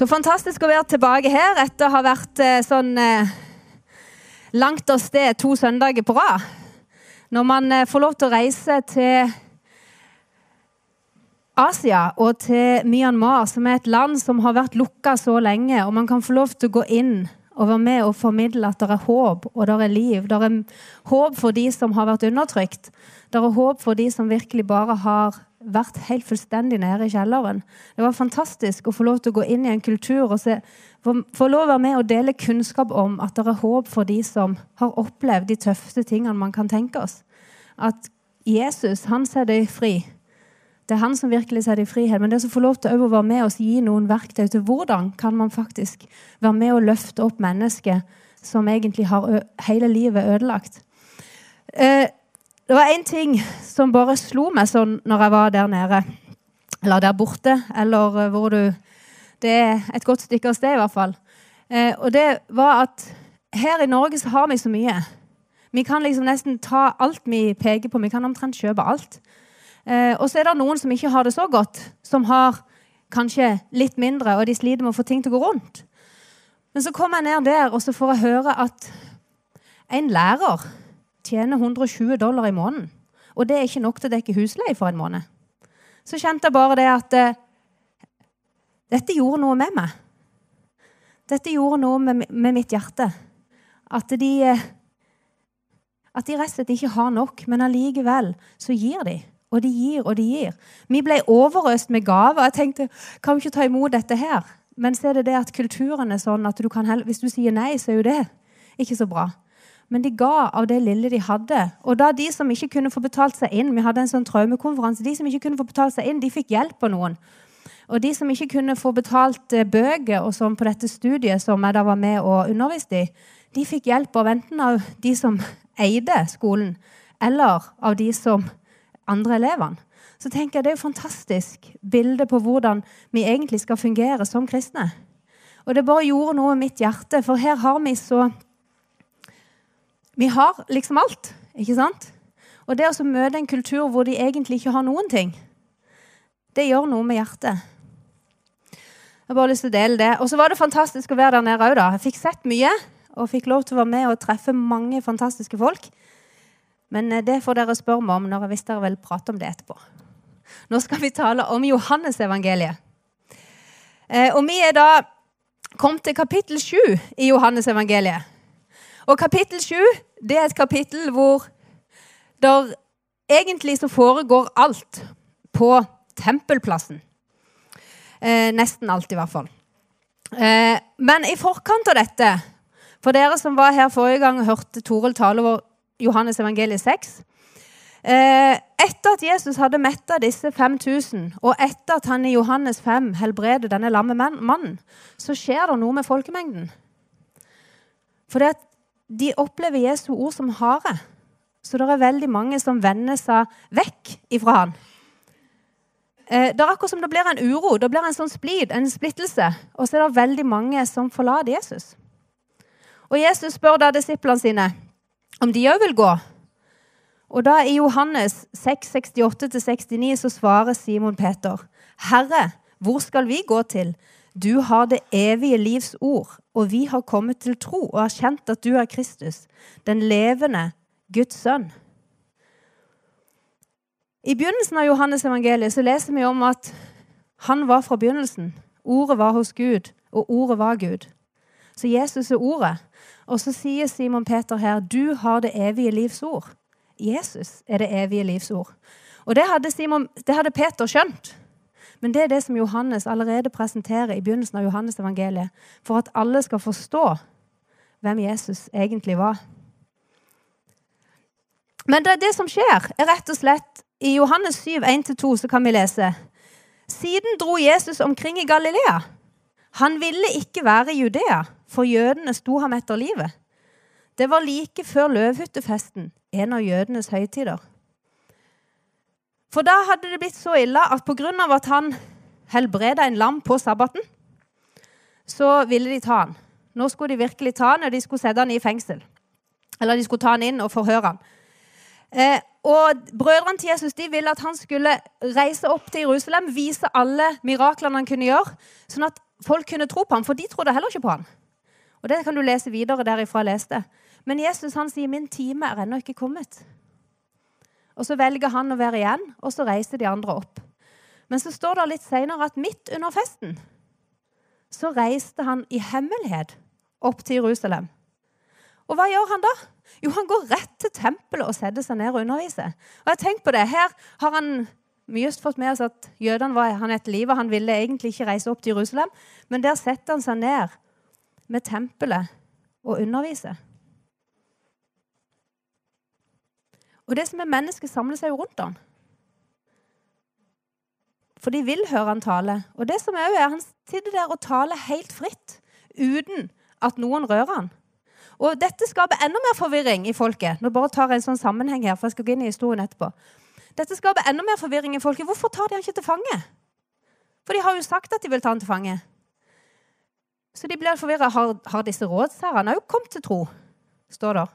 Så fantastisk å være tilbake her etter å ha vært eh, sånn eh, langt av sted to søndager på rad. Når man eh, får lov til å reise til Asia og til Myanmar, som er et land som har vært lukka så lenge, og man kan få lov til å gå inn og være med og formidle at det er håp og det er liv. Det er håp for de som har vært undertrykt. Det er håp for de som virkelig bare har vært helt fullstendig nede i kjelleren. Det var fantastisk å få lov til å gå inn i en kultur og se, få, lov å være med og dele kunnskap om at det er håp for de som har opplevd de tøffeste tingene man kan tenke oss. At Jesus, han setter fri. Det er han som virkelig setter i frihet. Men det å få lov til å være med oss gi noen verktøy til hvordan kan man faktisk være med og løfte opp mennesker som egentlig har hele livet ødelagt. Eh, det var én ting som bare slo meg sånn når jeg var der nede, eller der borte, eller eh, hvor du Det er et godt stykke av sted, i hvert fall. Eh, og det var at her i Norge så har vi så mye. Vi kan liksom nesten ta alt vi peker på. Vi kan omtrent kjøpe alt. Eh, og så er det noen som ikke har det så godt, som har kanskje litt mindre, og de sliter med å få ting til å gå rundt. Men så kommer jeg ned der, og så får jeg høre at en lærer tjener 120 dollar i måneden. Og det er ikke nok til å dekke husleie for en måned. Så kjente jeg bare det at eh, dette gjorde noe med meg. Dette gjorde noe med, med mitt hjerte. At de, eh, at de rett og slett ikke har nok, men allikevel så gir de. Og de gir og de gir. Vi ble overøst med gaver. Jeg tenkte kan vi ikke ta imot dette her? Men så er det det at kulturen er sånn at du kan, hvis du sier nei, så er jo det ikke så bra men de ga av det lille de hadde. Og da de som ikke kunne få betalt seg inn Vi hadde en sånn traumekonferanse. De som ikke kunne få betalt seg inn, de fikk hjelp av noen. Og de som ikke kunne få betalt eh, bøker og sånn på dette studiet, som jeg da var med og underviste i, de fikk hjelp av enten av de som eide skolen, eller av de som andre elevene. Så tenker jeg Det er jo fantastisk bilde på hvordan vi egentlig skal fungere som kristne. Og det bare gjorde noe med mitt hjerte, for her har vi så vi har liksom alt, ikke sant? Og det å møte en kultur hvor de egentlig ikke har noen ting, det gjør noe med hjertet. Jeg har bare lyst til å dele det. Og så var det fantastisk å være der nede òg, da. Jeg fikk sett mye og fikk lov til å være med og treffe mange fantastiske folk. Men eh, det får dere spørre meg om når jeg hvis dere vil prate om det etterpå. Nå skal vi tale om Johannesevangeliet. Eh, og vi er da kommet til kapittel 7 i Johannesevangeliet. Og kapittel 7 det er et kapittel hvor der egentlig så foregår alt på tempelplassen. Eh, nesten alt, i hvert fall. Eh, men i forkant av dette, for dere som var her forrige gang og hørte Toril tale over Johannes evangeliet 6 eh, Etter at Jesus hadde metta disse 5000, og etter at han i Johannes 5 helbreder denne lamme mannen, så skjer det noe med folkemengden. For det at de opplever Jesu ord som harde. Så det er veldig mange som vender seg vekk ifra han. Eh, det er akkurat som det blir en uro, det blir en sånn splid, en splittelse. Og så er det veldig mange som forlater Jesus. Og Jesus spør da disiplene sine om de òg vil gå. Og da i Johannes 6, 68-69 så svarer Simon Peter, Herre, hvor skal vi gå til? Du har det evige livs ord, og vi har kommet til tro og har kjent at du er Kristus, den levende Guds sønn. I begynnelsen av Johannes evangeliet så leser vi om at han var fra begynnelsen. Ordet var hos Gud, og ordet var Gud. Så Jesus er ordet. Og så sier Simon Peter her, 'Du har det evige livs ord'. Jesus er det evige livs ord. Og det hadde, Simon, det hadde Peter skjønt. Men det er det som Johannes allerede presenterer i begynnelsen av Johannes evangeliet, for at alle skal forstå hvem Jesus egentlig var. Men det, det som skjer, er rett og slett I Johannes 7, 1-2 så kan vi lese Siden dro Jesus omkring i Galilea. Han ville ikke være i Judea, for jødene sto ham etter livet. Det var like før løvhyttefesten, en av jødenes høytider. For da hadde det blitt så ille at pga. at han helbreda en lam på sabbaten, så ville de ta han. Nå skulle de virkelig ta han, og de skulle sette han i fengsel. Eller de skulle ta han inn og forhøre han. Eh, og Brødrene til Jesus de ville at han skulle reise opp til Jerusalem, vise alle miraklene han kunne gjøre, sånn at folk kunne tro på ham, for de trodde heller ikke på ham. Og Det kan du lese videre derifra jeg leste. Men Jesus han sier 'min time er ennå ikke kommet'. Og Så velger han å være igjen, og så reiser de andre opp. Men så står det litt seinere at midt under festen så reiste han i hemmelighet opp til Jerusalem. Og hva gjør han da? Jo, han går rett til tempelet og setter seg ned og underviser. Og jeg tenker på det. Her har han mye fått med oss at jødene var han et liv, og han ville egentlig ikke reise opp til Jerusalem. Men der setter han seg ned med tempelet og underviser. Og det som er mennesket, samler seg jo rundt han. For de vil høre han tale. Og det som er, er han sitter der og taler helt fritt, uten at noen rører han. Og dette skaper enda mer forvirring i folket. Nå bare tar jeg en sånn sammenheng her, for jeg skal gå inn i historien etterpå. Dette skaper enda mer forvirring i folket. Hvorfor tar de han ikke til fange? For de har jo sagt at de vil ta han til fange. Så de blir forvirra. Har, har disse rådsherrene òg kommet til tro? står det.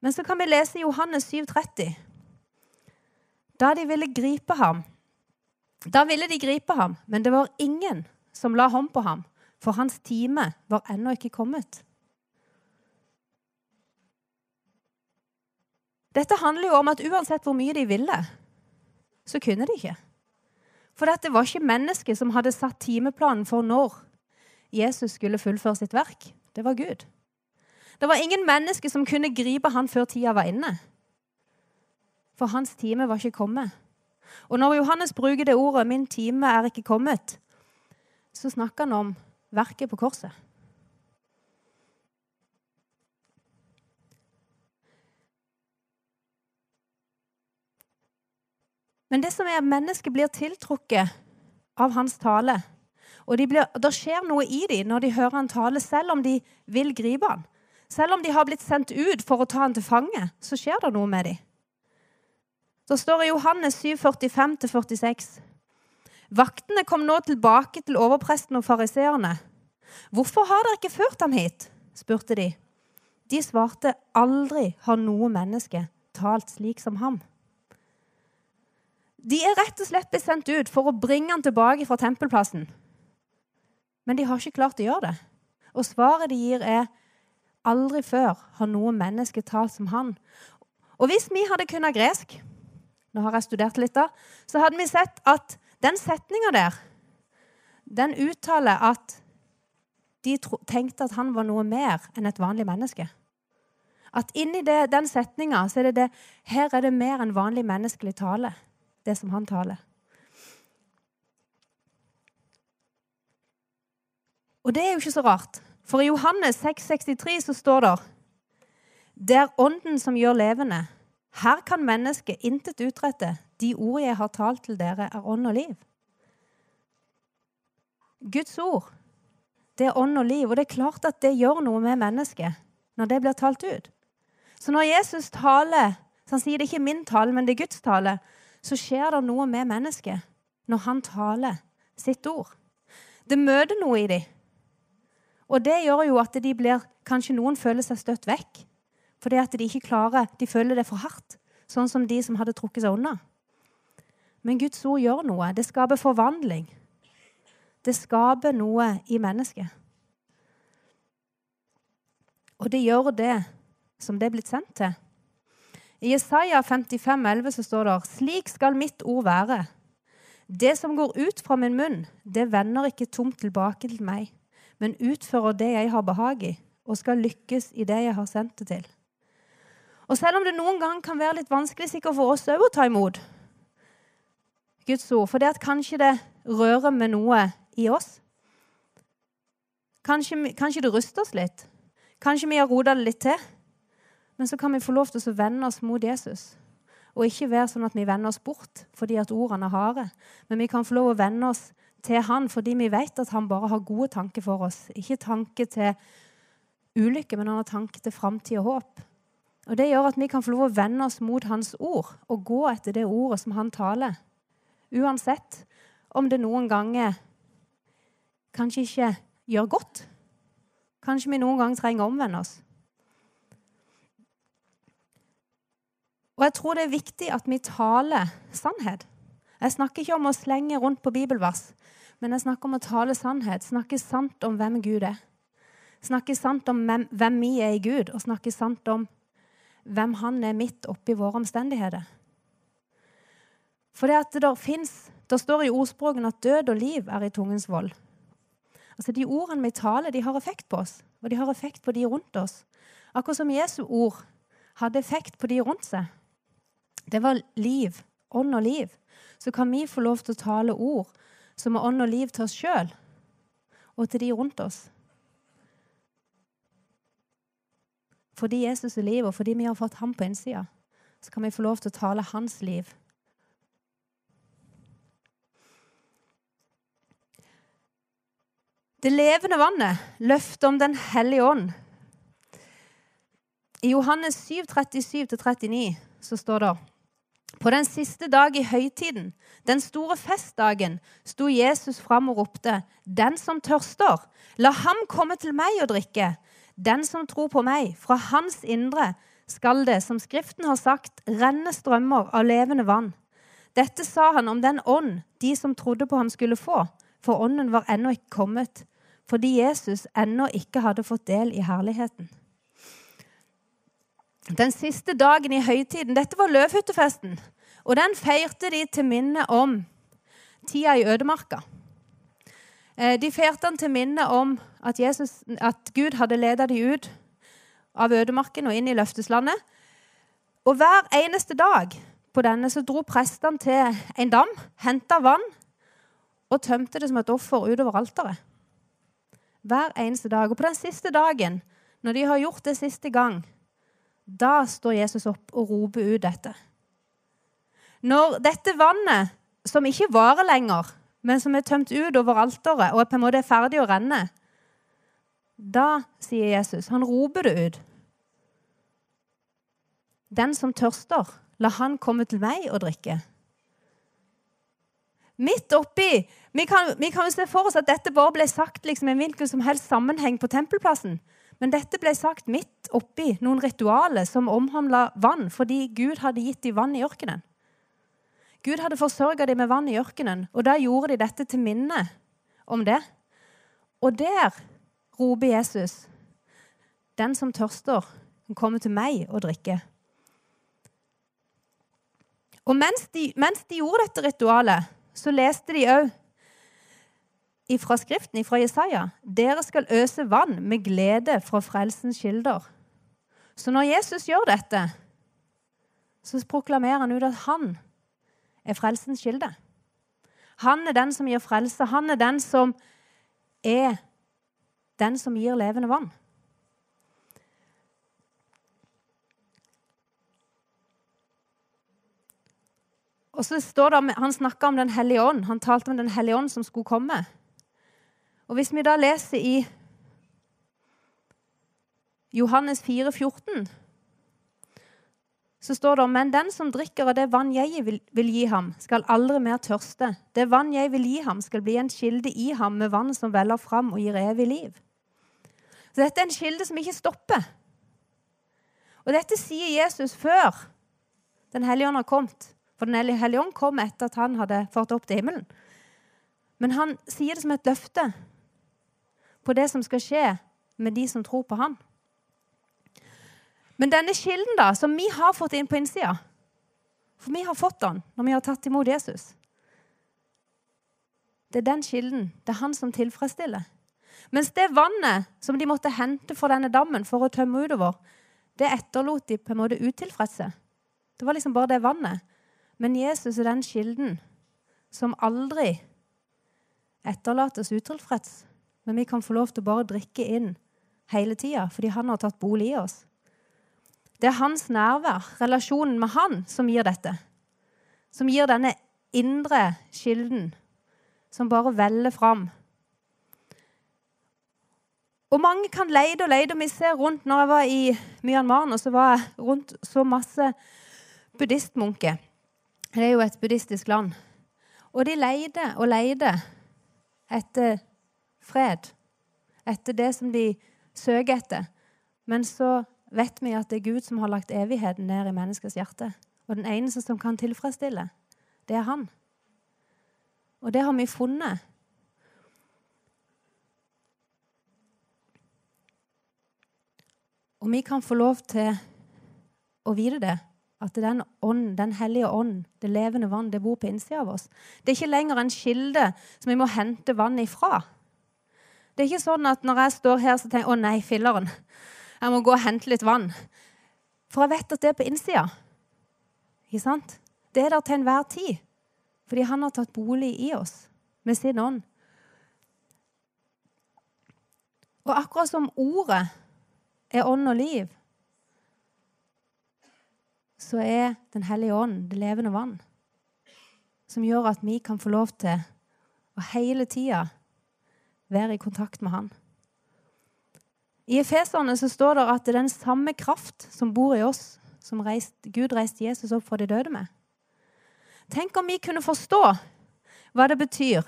Men så kan vi lese Johannes 7,30. Da de ville gripe ham Da ville de gripe ham, men det var ingen som la hånd på ham, for hans time var ennå ikke kommet. Dette handler jo om at uansett hvor mye de ville, så kunne de ikke. For dette var ikke mennesket som hadde satt timeplanen for når Jesus skulle fullføre sitt verk. Det var Gud. Det var ingen menneske som kunne gripe han før tida var inne. For hans time var ikke kommet. Og når Johannes bruker det ordet 'min time er ikke kommet', så snakker han om verket på korset. Men det som er at mennesket blir tiltrukket av hans tale. Og Det skjer noe i dem når de hører han tale, selv om de vil gripe han. Selv om de har blitt sendt ut for å ta han til fange, så skjer det noe med dem. Da står det i Johannes 7, 45-46. Vaktene kom nå tilbake til overpresten og fariseerne. Hvorfor har dere ikke ført ham hit? spurte de. De svarte aldri har noe menneske talt slik som ham. De er rett og slett blitt sendt ut for å bringe han tilbake fra tempelplassen. Men de har ikke klart å gjøre det. Og svaret de gir, er aldri før har noe menneske talt som han. Og hvis vi hadde kunnet gresk, nå har jeg studert litt da, så hadde vi sett at den setninga der, den uttaler at de tenkte at han var noe mer enn et vanlig menneske. At inni det, den setninga er det det Her er det mer enn vanlig menneskelig tale det som han taler. Og det er jo ikke så rart, for i Johannes 6,63 så står det Det er Ånden som gjør levende. Her kan mennesket intet utrette. De ord jeg har talt til dere, er ånd og liv. Guds ord, det er ånd og liv. Og det er klart at det gjør noe med mennesket når det blir talt ut. Så når Jesus taler, så han sier det ikke min tale, men det er Guds tale, så skjer det noe med mennesket når han taler sitt ord. Det møter noe i dem. Og det gjør jo at de blir Kanskje noen føler seg støtt vekk fordi at de ikke klarer De føler det for hardt, sånn som de som hadde trukket seg unna. Men Guds ord gjør noe. Det skaper forvandling. Det skaper noe i mennesket. Og det gjør det som det er blitt sendt til. I Jesaja 55, 11 så står det slik skal mitt ord være. Det som går ut fra min munn, det vender ikke tomt tilbake til meg, men utfører det jeg har behag i, og skal lykkes i det jeg har sendt det til. Og selv om det noen gang kan være litt vanskelig sikkert for oss òg å ta imot Guds ord, for det at kanskje det rører med noe i oss Kanskje, kanskje det ruster oss litt. Kanskje vi har rota det litt til. Men så kan vi få lov til å vende oss mot Jesus. Og ikke være sånn at vi vender oss bort fordi at ordene er harde. Men vi kan få lov å vende oss til Han fordi vi vet at han bare har gode tanker for oss. Ikke tanke til ulykke, men han har tanke til framtid og håp. Og Det gjør at vi kan få lov å vende oss mot hans ord og gå etter det ordet som han taler. Uansett om det noen ganger kanskje ikke gjør godt. Kanskje vi noen ganger trenger å omvende oss. Og jeg tror det er viktig at vi taler sannhet. Jeg snakker ikke om å slenge rundt på bibelvers. Men jeg snakker om å tale sannhet. Snakke sant om hvem Gud er. Snakke sant om hvem, vi er i Gud, og snakke sant om hvem han er midt oppi våre omstendigheter. For det at det der fins det står i ordspråken at død og liv er i tungens vold. Altså De ordene vi taler, de har effekt på oss, og de har effekt på de rundt oss. Akkurat som Jesu ord hadde effekt på de rundt seg. Det var liv, ånd og liv. Så kan vi få lov til å tale ord som er ånd og liv til oss sjøl og til de rundt oss. Fordi Jesus er liv, og fordi vi har fått ham på innsida, så kan vi få lov til å tale hans liv. Det levende vannet, løftet om Den hellige ånd. I Johannes 7, 37-39 så står det på den siste dag i høytiden, den store festdagen, sto Jesus fram og ropte, 'Den som tørster, la ham komme til meg og drikke.' 'Den som tror på meg, fra hans indre skal det, som Skriften har sagt, renne strømmer av levende vann.' Dette sa han om den ånd de som trodde på ham, skulle få, for ånden var ennå ikke kommet, fordi Jesus ennå ikke hadde fått del i herligheten den siste dagen i høytiden. Dette var løvhyttefesten. Og den feirte de til minne om tida i ødemarka. Eh, de feirte den til minne om at, Jesus, at Gud hadde ledet dem ut av ødemarken og inn i løfteslandet. Og hver eneste dag på denne så dro prestene til en dam, henta vann og tømte det som et offer utover alteret. Hver eneste dag. Og på den siste dagen, når de har gjort det siste gang, da står Jesus opp og roper ut dette. Når dette vannet, som ikke varer lenger, men som er tømt ut over alteret og på en måte er ferdig å renne, da sier Jesus, han roper det ut. Den som tørster, la han komme til meg og drikke. Midt oppi Vi kan, jo se for oss at dette bare ble sagt liksom, i en hvilken som helst sammenheng på tempelplassen. Men dette ble sagt midt oppi noen ritualer som omhandla vann, fordi Gud hadde gitt dem vann i ørkenen. Gud hadde forsørga dem med vann i ørkenen, og da gjorde de dette til minne om det. Og der roper Jesus, 'Den som tørster, kan komme til meg og drikke'. Og mens de, mens de gjorde dette ritualet, så leste de òg fra Skriften, fra Jesaja. Dere skal øse vann med glede fra frelsens kilder. Så når Jesus gjør dette, så proklamerer han ut at han er frelsens kilde. Han er den som gir frelse. Han er den som er den som gir levende vann. Og så står det, Han snakka om Den hellige ånd. Han talte om Den hellige ånd som skulle komme. Og Hvis vi da leser i Johannes 4, 14, så står det Men den som drikker av det vann jeg vil, vil, gi ham, skal aldri mer tørste. Det vann jeg vil gi ham, skal bli en kilde i ham med vann som veller fram og gir evig liv. Så dette er en kilde som ikke stopper. Og dette sier Jesus før Den hellige ånd har kommet. For Den hellige ånd kom etter at han hadde fått opp til himmelen. Men han sier det som et løfte på det som skal skje med de som tror på han. Men denne kilden da, som vi har fått inn på innsida For vi har fått den når vi har tatt imot Jesus. Det er den kilden. Det er han som tilfredsstiller. Mens det vannet som de måtte hente fra denne dammen for å tømme utover, det etterlot de på en måte utilfredse. Det var liksom bare det vannet. Men Jesus er den kilden som aldri etterlates utilfreds. Men vi kan få lov til å bare drikke inn hele tida fordi han har tatt bolig i oss. Det er hans nærvær, relasjonen med han, som gir dette. Som gir denne indre kilden som bare veller fram. Og mange kan leide og leide. og Vi ser rundt når jeg var i Myanmar, og så var jeg rundt så masse buddhistmunker. Det er jo et buddhistisk land. Og de leide og leide etter fred, etter det som de søker etter. Men så vet vi at det er Gud som har lagt evigheten ned i menneskets hjerte. Og den eneste som kan tilfredsstille, det er han. Og det har vi funnet. Og vi kan få lov til å vite det. At den ånd, den hellige ånd, det levende vann, det bor på innsida av oss. Det er ikke lenger en kilde som vi må hente vann ifra. Det er ikke sånn at når jeg står her, så tenker jeg å nei, filleren. Jeg må gå og hente litt vann. For jeg vet at det er på innsida. Ikke sant? Det er der til enhver tid. Fordi han har tatt bolig i oss med sin ånd. Og akkurat som ordet er ånd og liv, så er Den hellige ånd det levende vann. Som gjør at vi kan få lov til å hele tida være i kontakt med Han. I Efeserne så står det at det er den samme kraft som bor i oss, som reist, Gud reiste Jesus opp fra de døde med. Tenk om vi kunne forstå hva det betyr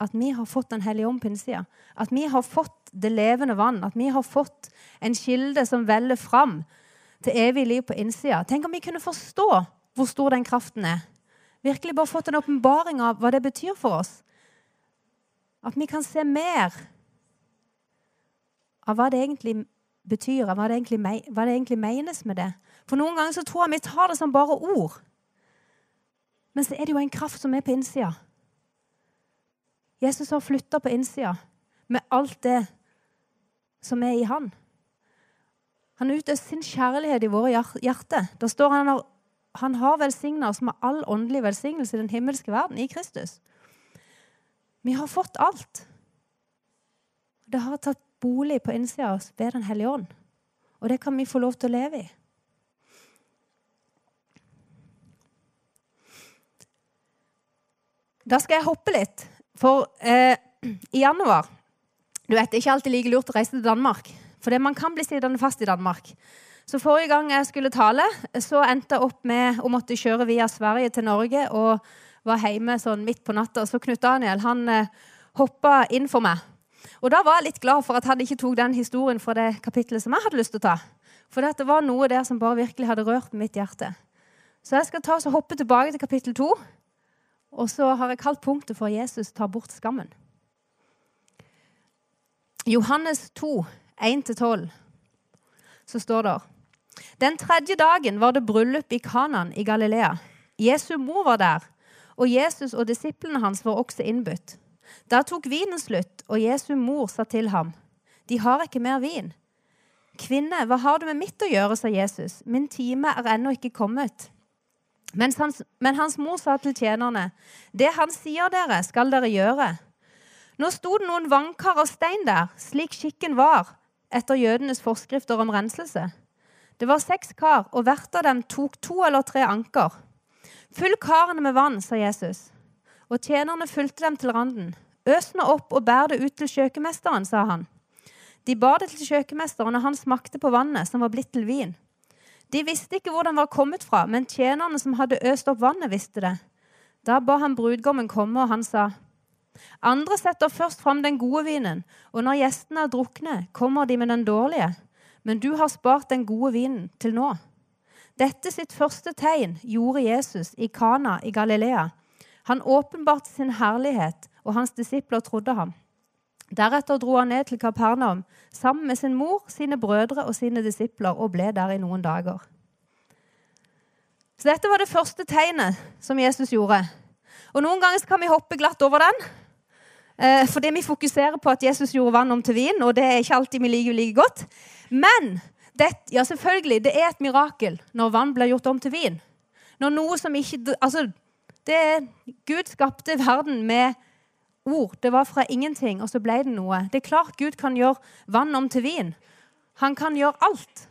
at vi har fått Den hellige ånd på innsida. At vi har fått det levende vann. At vi har fått en kilde som veller fram til evig liv på innsida. Tenk om vi kunne forstå hvor stor den kraften er. Virkelig bare fått en åpenbaring av hva det betyr for oss. At vi kan se mer av hva det egentlig betyr, av hva det egentlig, hva det egentlig menes med det. For noen ganger så tror jeg vi tar det som bare ord. Men så er det jo en kraft som er på innsida. Jesus har flytta på innsida med alt det som er i han. Han utøser sin kjærlighet i våre hjerter. Da står han at han har velsigna oss med all åndelig velsignelse i den himmelske verden i Kristus. Vi har fått alt. Det har tatt bolig på innsida av oss ved Den hellige ånd. Og det kan vi få lov til å leve i. Da skal jeg hoppe litt. For eh, i januar Du vet, det er ikke alltid like lurt å reise til Danmark. For man kan bli sittende fast i Danmark. Så Forrige gang jeg skulle tale, så endte jeg opp med å måtte kjøre via Sverige til Norge og var hjemme sånn midt på natta. Så Knut Daniel han eh, hoppa inn for meg. Og Da var jeg litt glad for at han ikke tok den historien fra det kapittelet som jeg hadde lyst til å ta. For det var noe der som bare virkelig hadde rørt mitt hjerte. Så jeg skal ta og hoppe tilbake til kapittel to. Og så har jeg kalt punktet for Jesus tar bort skammen. Johannes 2, 1-12, så står det Den tredje dagen var det bryllup i Kanan i Galilea. Jesu mor var der, og Jesus og disiplene hans var også innbudt. Da tok vinen slutt, og Jesu mor sa til ham, De har ikke mer vin. Kvinne, hva har du med mitt å gjøre, sa Jesus. Min time er ennå ikke kommet. Hans, men hans mor sa til tjenerne, Det han sier dere, skal dere gjøre. Nå sto det noen vannkar av stein der, slik skikken var etter jødenes forskrifter om renselse. Det var seks kar, og hvert av dem tok to eller tre anker. Fyll karene med vann, sa Jesus. Og tjenerne fulgte dem til randen. Øs nå opp og bær det ut til kjøkkenmesteren, sa han. De bar det til kjøkkenmesteren, og han smakte på vannet, som var blitt til vin. De visste ikke hvor den var kommet fra, men tjenerne som hadde øst opp vannet, visste det. Da ba han brudgommen komme, og han sa, andre setter først fram den gode vinen, og når gjestene er drukne, kommer de med den dårlige. Men du har spart den gode vinen til nå. Dette sitt første tegn gjorde Jesus i Kana i Galilea. Han åpenbarte sin herlighet, og hans disipler trodde ham. Deretter dro han ned til Kapernaum sammen med sin mor, sine brødre og sine disipler og ble der i noen dager. Så Dette var det første tegnet som Jesus gjorde. Og Noen ganger kan vi hoppe glatt over den. Eh, fordi vi fokuserer på at Jesus gjorde vann om til vin, og det er ikke alltid vi liker like godt. Men det, ja, selvfølgelig, det er et mirakel når vann blir gjort om til vin. Når noe som ikke Altså, det Gud skapte verden med ord. Det var fra ingenting, og så ble det noe. Det er klart Gud kan gjøre vann om til vin. Han kan gjøre alt.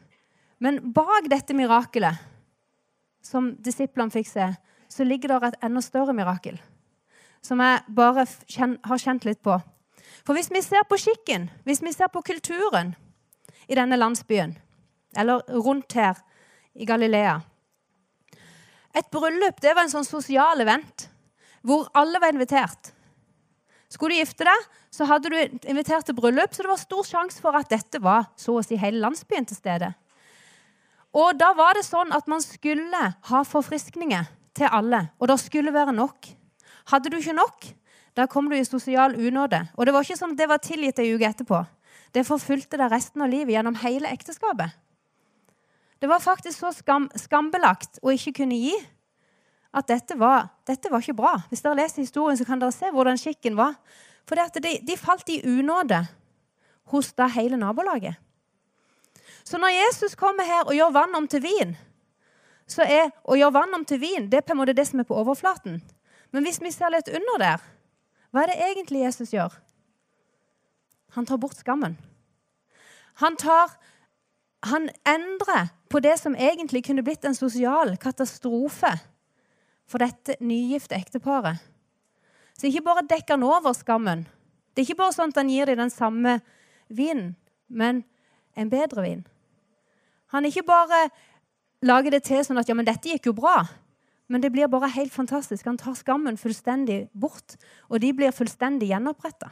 Men bak dette mirakelet, som disiplene fikk se, så ligger det et enda større mirakel som jeg bare har kjent litt på. For hvis vi ser på skikken, hvis vi ser på kulturen i denne landsbyen, eller rundt her i Galilea Et bryllup det var en sånn sosial event hvor alle var invitert. Skulle du gifte deg, så hadde du invitert til bryllup, så det var stor sjanse for at dette var så å si hele landsbyen til stede. Og da var det sånn at man skulle ha forfriskninger til alle, og det skulle være nok. Hadde du ikke nok, da kom du i sosial unåde. Og det var ikke sånn at det var tilgitt ei uke etterpå. Det forfulgte deg resten av livet gjennom hele ekteskapet. Det var faktisk så skam, skambelagt å ikke kunne gi at dette var, dette var ikke bra. Hvis dere leser historien, så kan dere se hvordan skikken var. For de, de falt i unåde hos da hele nabolaget. Så når Jesus kommer her og gjør vann om til vin, så er å gjøre vann om til vin det er på en måte det som er på overflaten. Men hvis vi ser litt under der, hva er det egentlig Jesus gjør? Han tar bort skammen. Han, tar, han endrer på det som egentlig kunne blitt en sosial katastrofe for dette nygifte ekteparet. Så ikke bare dekker han over skammen. Det er ikke bare sånn at han gir dem den samme vinen, men en bedre vin. Han ikke bare lager det til sånn at ja, men dette gikk jo bra, men det blir bare helt fantastisk. Han tar skammen fullstendig bort, og de blir fullstendig gjenoppretta.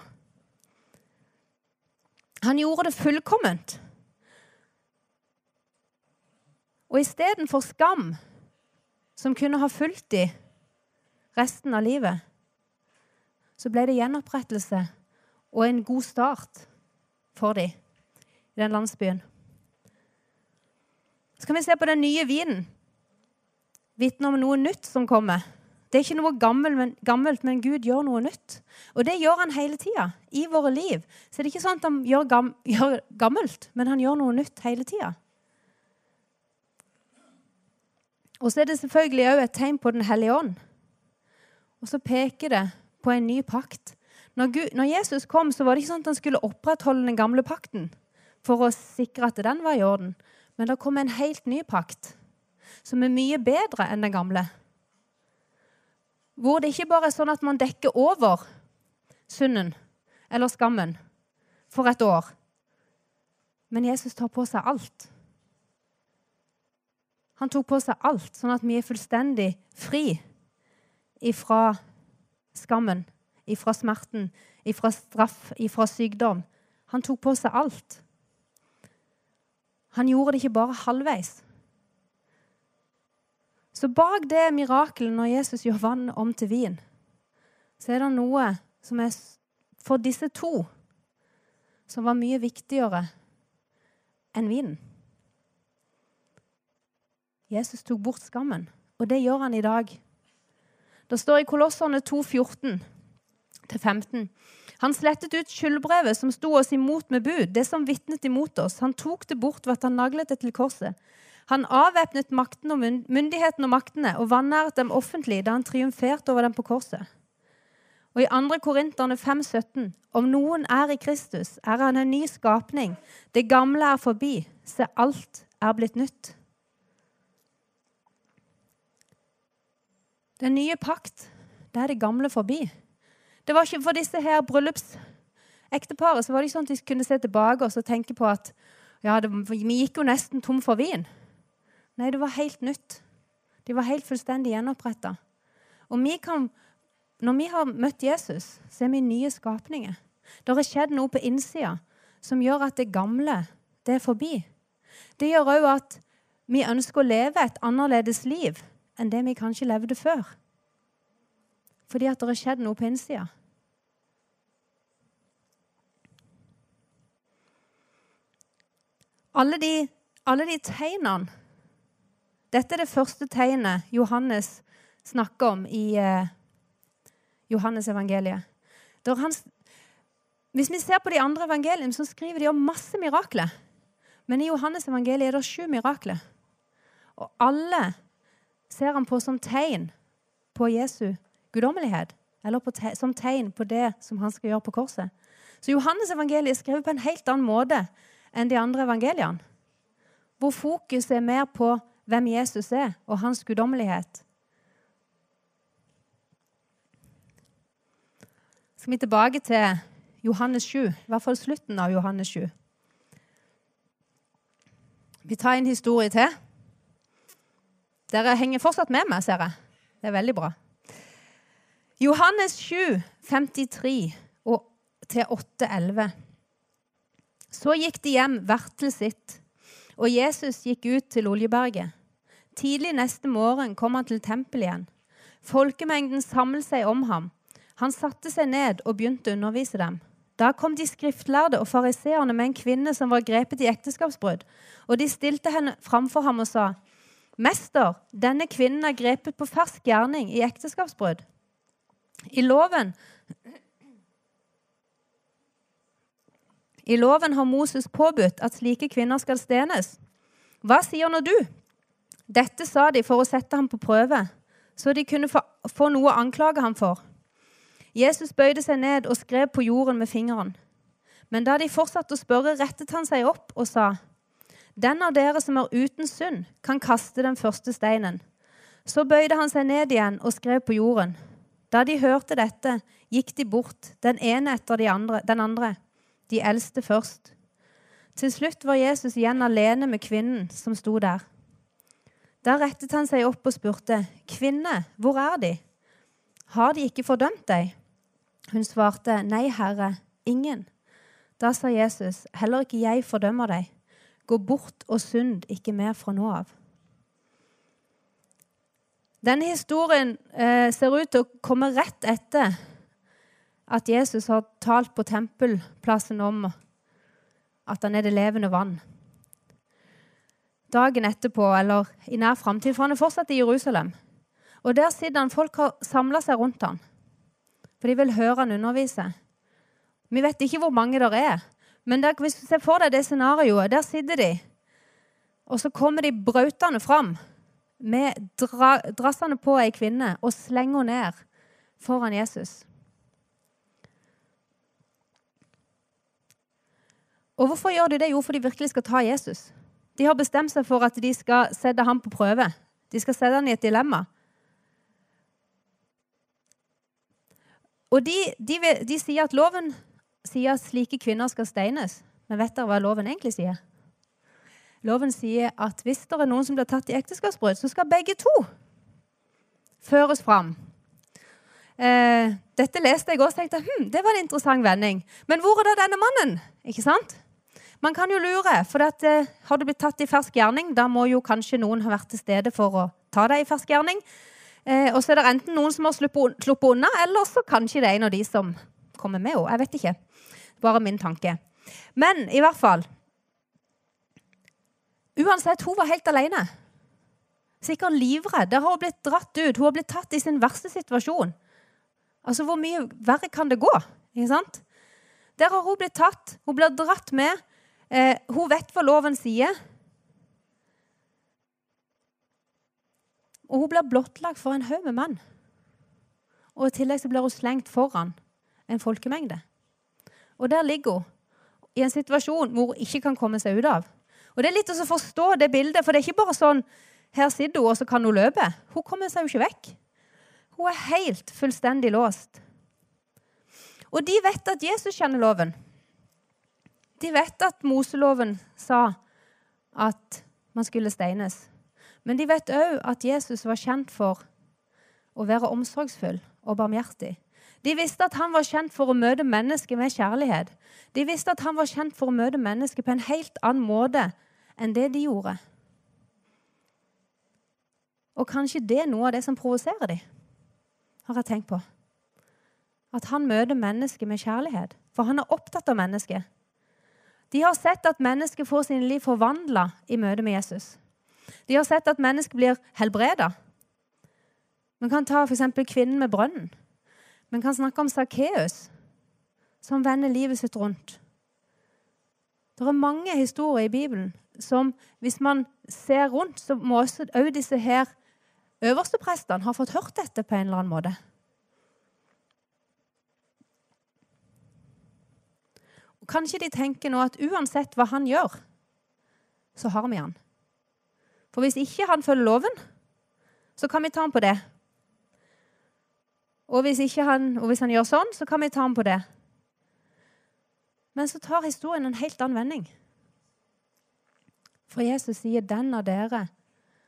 Han gjorde det fullkomment. Og istedenfor skam, som kunne ha fulgt dem resten av livet, så ble det gjenopprettelse og en god start for dem i den landsbyen. Så kan vi se på den nye vinen. Vitner om noe nytt som kommer. Det er ikke noe gammelt men, Gud gjør noe nytt. Og det gjør han hele tida i våre liv. Så det er ikke sånn at han gjør, gjør gammelt, men han gjør noe nytt hele tida. Og så er det selvfølgelig òg et tegn på Den hellige ånd. Og så peker det på en ny pakt. Når, Gud, når, Jesus kom, så var det ikke sånn at han skulle opprettholde den gamle pakten for å sikre at den var i orden. Men det kom en helt ny pakt som er mye bedre enn den gamle. Hvor det ikke bare er sånn at man dekker over synden eller skammen for et år. Men Jesus tar på seg alt. Han tok på seg alt, sånn at vi er fullstendig fri ifra skammen, ifra smerten, ifra straff, ifra sykdom. Han tok på seg alt. Han gjorde det ikke bare halvveis. Så bak det mirakelet når Jesus gjør vann om til vin, så er det noe som er for disse to som var mye viktigere enn vinen. Jesus tok bort skammen, og det gjør han i dag. Det står i Kolosserne 2, 14-15. Han slettet ut skyldbrevet som sto oss imot med bud, det som vitnet imot oss. Han tok det bort ved at han naglet det til korset. Han avvæpnet makten myndigheten og maktene og vanæret dem offentlig da han triumferte over dem på korset. Og i 2. Korinterne 5, 17, om noen er i Kristus, er han en ny skapning. Det gamle er forbi. Se, alt er blitt nytt. Den nye pakt, det er det gamle forbi. Det var ikke For disse her bryllupsekteparet så var det ikke sånn at de kunne se tilbake og tenke på at ja, det, vi gikk jo nesten tom for vin. Nei, det var helt nytt. De var helt fullstendig gjenoppretta. Og vi kan, når vi har møtt Jesus, så er vi nye skapninger. Det har skjedd noe på innsida som gjør at det gamle det er forbi. Det gjør òg at vi ønsker å leve et annerledes liv enn det vi kanskje levde før. Fordi at det har skjedd noe på innsida. Alle de, alle de tegnene Dette er det første tegnet Johannes snakker om i eh, Johannes evangeliet. hvis vi ser på de andre evangeliene, så skriver de om masse mirakler. Men i Johannes evangeliet er det sju mirakler. Og alle ser han på som tegn på Jesu guddommelighet. Eller te som tegn på det som han skal gjøre på korset. Så Johannes evangeliet er skrevet på en helt annen måte enn de andre evangeliene. Hvor fokuset er mer på hvem Jesus er, og hans guddommelighet. skal vi tilbake til Johannes 7, i hvert fall slutten av Johannes 7. Vi tar en historie til. Dere henger fortsatt med meg, ser jeg. Det er veldig bra. Johannes 7, 53 og til 8, 11. Så gikk de hjem hvert til sitt, og Jesus gikk ut til Oljeberget. Tidlig neste morgen kom han til tempelet igjen. Folkemengden samlet seg om ham. Han satte seg ned og begynte å undervise dem. Da kom de skriftlærde og fariseerne med en kvinne som var grepet i ekteskapsbrudd. Og de stilte henne framfor ham og sa, 'Mester, denne kvinnen er grepet på fersk gjerning i ekteskapsbrudd.' I loven I loven har Moses påbudt at slike kvinner skal stenes. Hva sier nå du? Dette sa de for å sette ham på prøve, så de kunne få, noe å anklage ham for. Jesus bøyde seg ned og skrev på jorden med fingeren. Men da de fortsatte å spørre, rettet han seg opp og sa, Den av dere som er uten synd, kan kaste den første steinen. Så bøyde han seg ned igjen og skrev på jorden. Da de hørte dette, gikk de bort, den ene etter de andre, den andre, de eldste først. Til slutt var Jesus igjen alene med kvinnen som sto der. Da rettet han seg opp og spurte, 'Kvinne, hvor er De? Har de ikke fordømt deg?' Hun svarte, 'Nei, Herre, ingen.' Da sa Jesus, 'Heller ikke jeg fordømmer deg. Gå bort og synd ikke mer fra nå av.' Denne historien eh, ser ut til å komme rett etter at Jesus har talt på tempelplassen om at han er det levende vann. Dagen etterpå, eller i nær framtid, for han er fortsatt i Jerusalem. Og der sitter han, Folk har samla seg rundt han. For de vil høre han undervise. Vi vet ikke hvor mange der er. Men der, hvis du ser for deg det scenarioet, der sitter de. Og så kommer de brautende fram med dra, drassende på ei kvinne og slenger henne ned foran Jesus. Og hvorfor gjør de det? Jo, for de virkelig skal ta Jesus. De har bestemt seg for at de skal sette ham på prøve. De skal sette ham i et dilemma. Og de, de, de, sier at loven sier at slike kvinner skal steines. Men vet dere hva loven egentlig sier? Loven sier at hvis det er noen som blir tatt i ekteskapsbrudd, så skal begge to føres fram. Eh, dette leste jeg også og tenkte hm, det var en interessant vending. Men hvor er da denne mannen? Ikke sant? Man kan jo lure, for at, eh, har du blitt tatt i fersk gjerning, da må jo kanskje noen ha vært til stede for å ta deg i fersk gjerning. Eh, og så er det enten noen som har sluppet unna, eller så kanskje det er en av de som kommer med henne. Jeg vet ikke. Bare min tanke. Men i hvert fall Uansett, hun var helt alene. Sikkert livredd. Der har hun blitt dratt ut. Hun har blitt tatt i sin verste situasjon. Altså, Hvor mye verre kan det gå? Ikke sant? Der har hun blitt tatt. Hun blir dratt med. Eh, hun vet hva loven sier. Og hun blir blottlagt for en haug med menn. Og i tillegg så blir hun slengt foran en folkemengde. Og der ligger hun i en situasjon hvor hun ikke kan komme seg ut av. Og Det er litt å forstå det bildet, for det er ikke bare sånn her sitter hun, og så kan hun løpe. Hun kommer seg jo ikke vekk. Hun er helt fullstendig låst. Og de vet at Jesus kjenner loven. De vet at Moseloven sa at man skulle steines. Men de vet òg at Jesus var kjent for å være omsorgsfull og barmhjertig. De visste at han var kjent for å møte mennesker med kjærlighet. De visste at han var kjent for å møte mennesker på en helt annen måte enn det de gjorde. Og kanskje det er noe av det som provoserer dem, har jeg tenkt på. At han møter mennesker med kjærlighet. For han er opptatt av mennesker. De har sett at mennesker får sine liv forvandla i møte med Jesus. De har sett at mennesker blir helbreda. Man kan ta f.eks. kvinnen med brønnen. Man kan snakke om Sakkeus, som vender livet sitt rundt. Det er mange historier i Bibelen som, hvis man ser rundt, så må også også disse her øversteprestene ha fått hørt dette på en eller annen måte. Og kanskje de tenker nå at uansett hva han gjør, så har vi han. For hvis ikke han følger loven, så kan vi ta ham på det. Og hvis, han, og hvis han gjør sånn, så kan vi ta ham på det. Men så tar historien en helt annen vending. For Jesus sier 'den av dere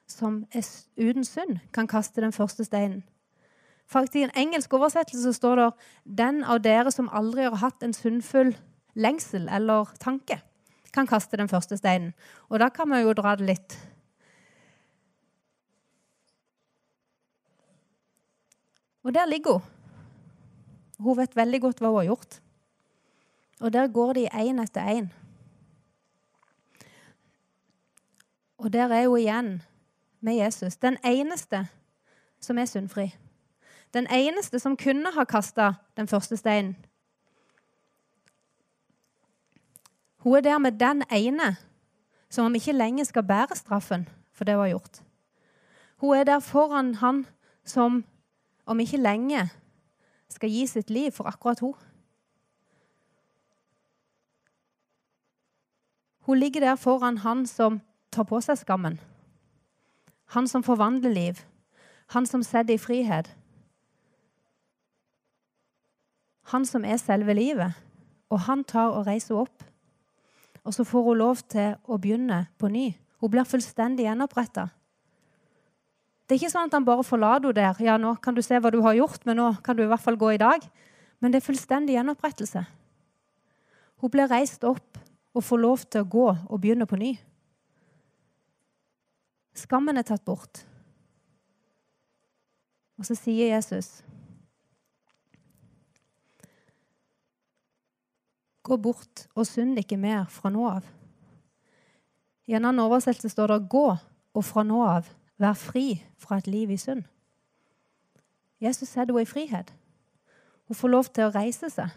som er uten synd, kan kaste den første steinen'. Faktisk I en engelsk oversettelse står det 'den av dere som aldri har hatt en syndfull lengsel eller tanke', kan kaste den første steinen. Og da kan vi jo dra det litt Og der ligger hun. Hun vet veldig godt hva hun har gjort. Og der går de én etter én. Og der er hun igjen med Jesus. Den eneste som er syndfri. Den eneste som kunne ha kasta den første steinen. Hun er der med den ene som om ikke lenger skal bære straffen for det hun har gjort. Hun er der foran han som om ikke lenge skal gi sitt liv for akkurat hun. Hun ligger der foran han som tar på seg skammen. Han som forvandler liv. Han som setter i frihet. Han som er selve livet. Og han tar og reiser opp. Og så får hun lov til å begynne på ny. Hun blir fullstendig gjenoppretta. Det er ikke sånn at han bare forlater henne der. Ja, nå kan du se hva du har gjort, men nå kan du i hvert fall gå i dag. Men det er fullstendig gjenopprettelse. Hun blir reist opp og får lov til å gå og begynne på ny. Skammen er tatt bort. Og så sier Jesus Gå bort og synd ikke mer fra nå av. I en annen oversettelse står det 'gå og fra nå av vær fri fra et liv i synd'. Jesus setter henne i frihet. Hun får lov til å reise seg.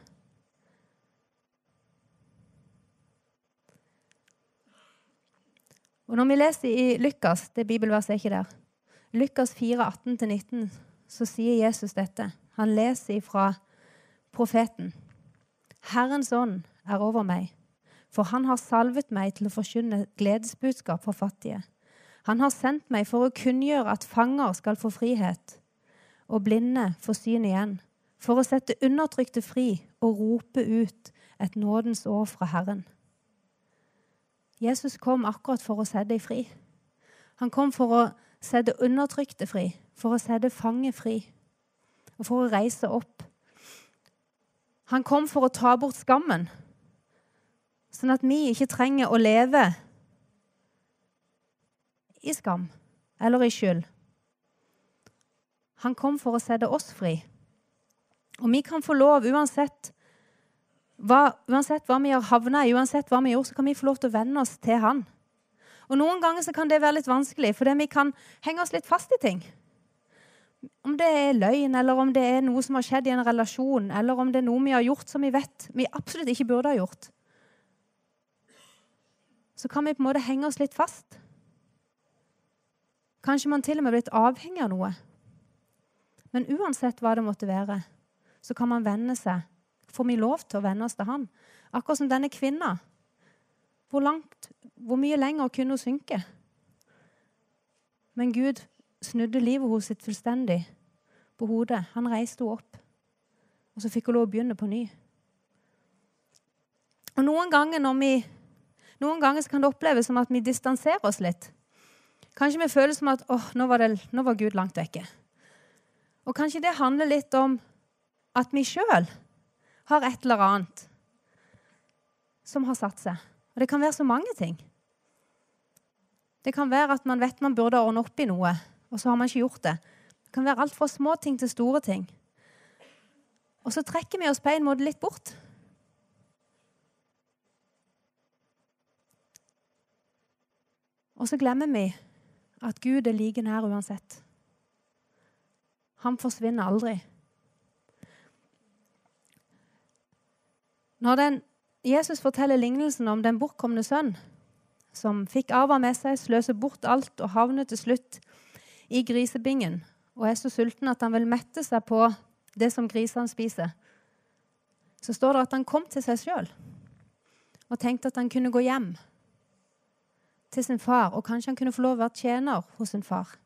Og Når vi leser i Lukas, det bibelverset er ikke der, Lukas 4, 18-19, så sier Jesus dette. Han leser fra profeten. Herrens ånd er over meg, for han har salvet meg til å forkynne gledesbudskap for fattige. Han har sendt meg for å kunngjøre at fanger skal få frihet, og blinde få syn igjen, for å sette undertrykte fri og rope ut et nådens år fra Herren. Jesus kom akkurat for å sette deg fri. Han kom for å sette undertrykte fri, for å sette fange fri, og for å reise opp. Han kom for å ta bort skammen, sånn at vi ikke trenger å leve i skam eller i skyld. Han kom for å sette oss fri. Og vi kan få lov, uansett hva, uansett hva vi har havna i, uansett hva vi gjør, så kan vi få lov til å venne oss til Han. Og Noen ganger så kan det være litt vanskelig, fordi vi kan henge oss litt fast i ting. Om det er løgn, eller om det er noe som har skjedd i en relasjon, eller om det er noe vi har gjort som vi vet vi absolutt ikke burde ha gjort, så kan vi på en måte henge oss litt fast. Kanskje man til og med er blitt avhengig av noe. Men uansett hva det måtte være, så kan man vende seg. Får vi lov til å vende oss til Han? Akkurat som denne kvinna. Hvor, langt, hvor mye lenger kunne hun synke? Men Gud snudde livet hos sitt fullstendig på hodet. Han reiste henne opp. Og så fikk hun lov å begynne på ny. Og Noen ganger, vi, noen ganger kan det oppleves som at vi distanserer oss litt. Kanskje vi føler som at åh, nå nå var Gud langt vekke. Og kanskje det handler litt om at vi sjøl har et eller annet som har satt seg. Og det kan være så mange ting. Det kan være at man vet man burde ordne opp i noe, og så har man ikke gjort det. Det kan være alt fra små ting til store ting. Og så trekker vi oss på en måte litt bort. Og så glemmer vi at Gud er like nær uansett. Han forsvinner aldri. Når den, Jesus forteller lignelsen om den bortkomne sønn, som fikk arva med seg, sløser bort alt og havner til slutt i grisebingen og er så sulten at han vil mette seg på det som grisene spiser, så står det at han kom til seg sjøl og tenkte at han kunne gå hjem til sin far, og kanskje han kunne få lov å være tjener hos sin far.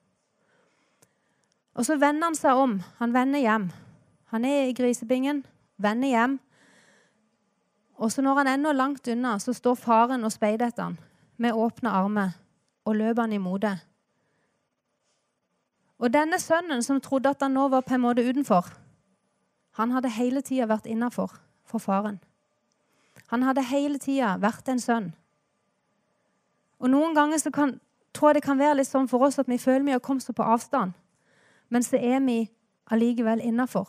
Og så vender han seg om. Han vender hjem. Han er i grisebingen, vender hjem. Og så når han ennå er langt unna, så står faren og speider etter han med åpne armer og løper han imot det. Og denne sønnen som trodde at han nå var på en måte utenfor, han hadde hele tida vært innafor for faren. Han hadde hele tida vært en sønn og Noen ganger så kan, tror jeg det kan være litt sånn for oss at vi føler vi har kommet så på avstand. Men så er vi allikevel innafor.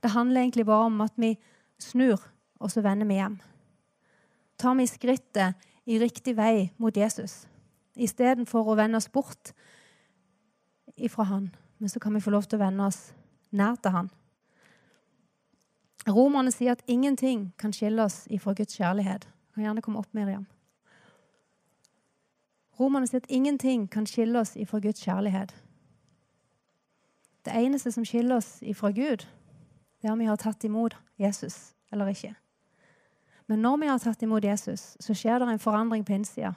Det handler egentlig bare om at vi snur, og så vender vi hjem. tar vi skrittet i riktig vei mot Jesus. Istedenfor å vende oss bort ifra han. Men så kan vi få lov til å vende oss nær til han. Romerne sier at ingenting kan skille oss ifra Guds kjærlighet. Kan gjerne komme opp, Miriam. Romerne sier at ingenting kan skille oss ifra Guds kjærlighet. Det eneste som skiller oss ifra Gud, det er om vi har tatt imot Jesus eller ikke. Men når vi har tatt imot Jesus, så skjer det en forandring på innsida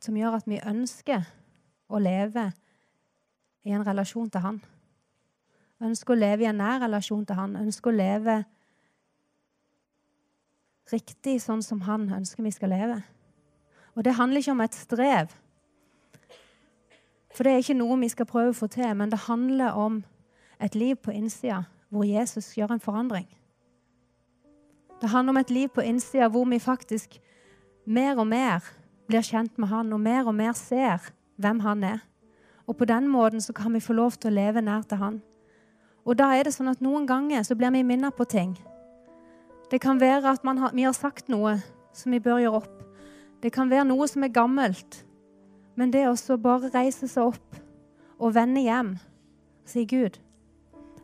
som gjør at vi ønsker å leve i en relasjon til Han. Ønsker å leve i en nær relasjon til Han. Ønsker å leve riktig sånn som Han ønsker vi skal leve. Og det handler ikke om et strev. For det er ikke noe vi skal prøve å få til, men det handler om et liv på innsida hvor Jesus gjør en forandring. Det handler om et liv på innsida hvor vi faktisk mer og mer blir kjent med Han, og mer og mer ser hvem Han er. Og på den måten så kan vi få lov til å leve nær til Han. Og da er det sånn at noen ganger så blir vi minnet på ting. Det kan være at har, vi har sagt noe som vi bør gjøre opp. Det kan være noe som er gammelt. Men det å bare reise seg opp og vende hjem og si, 'Gud,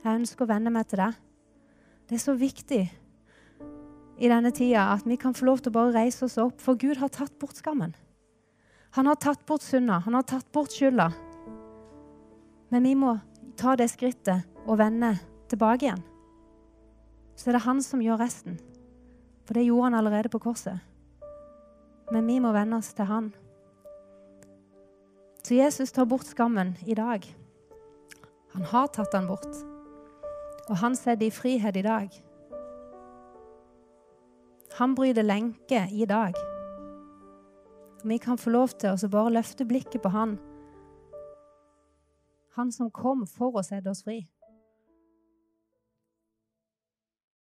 jeg ønsker å vende meg til deg', det er så viktig i denne tida at vi kan få lov til å bare reise oss opp, for Gud har tatt bort skammen. Han har tatt bort synda, han har tatt bort skylda. Men vi må ta det skrittet og vende tilbake igjen. Så er det han som gjør resten. For det gjorde han allerede på korset. Men vi må venne oss til han. Så Jesus tar bort skammen i dag. Han har tatt den bort. Og han setter i frihet i dag. Han bryter lenke i dag. Vi kan få lov til å bare løfte blikket på han. Han som kom for å sette oss fri.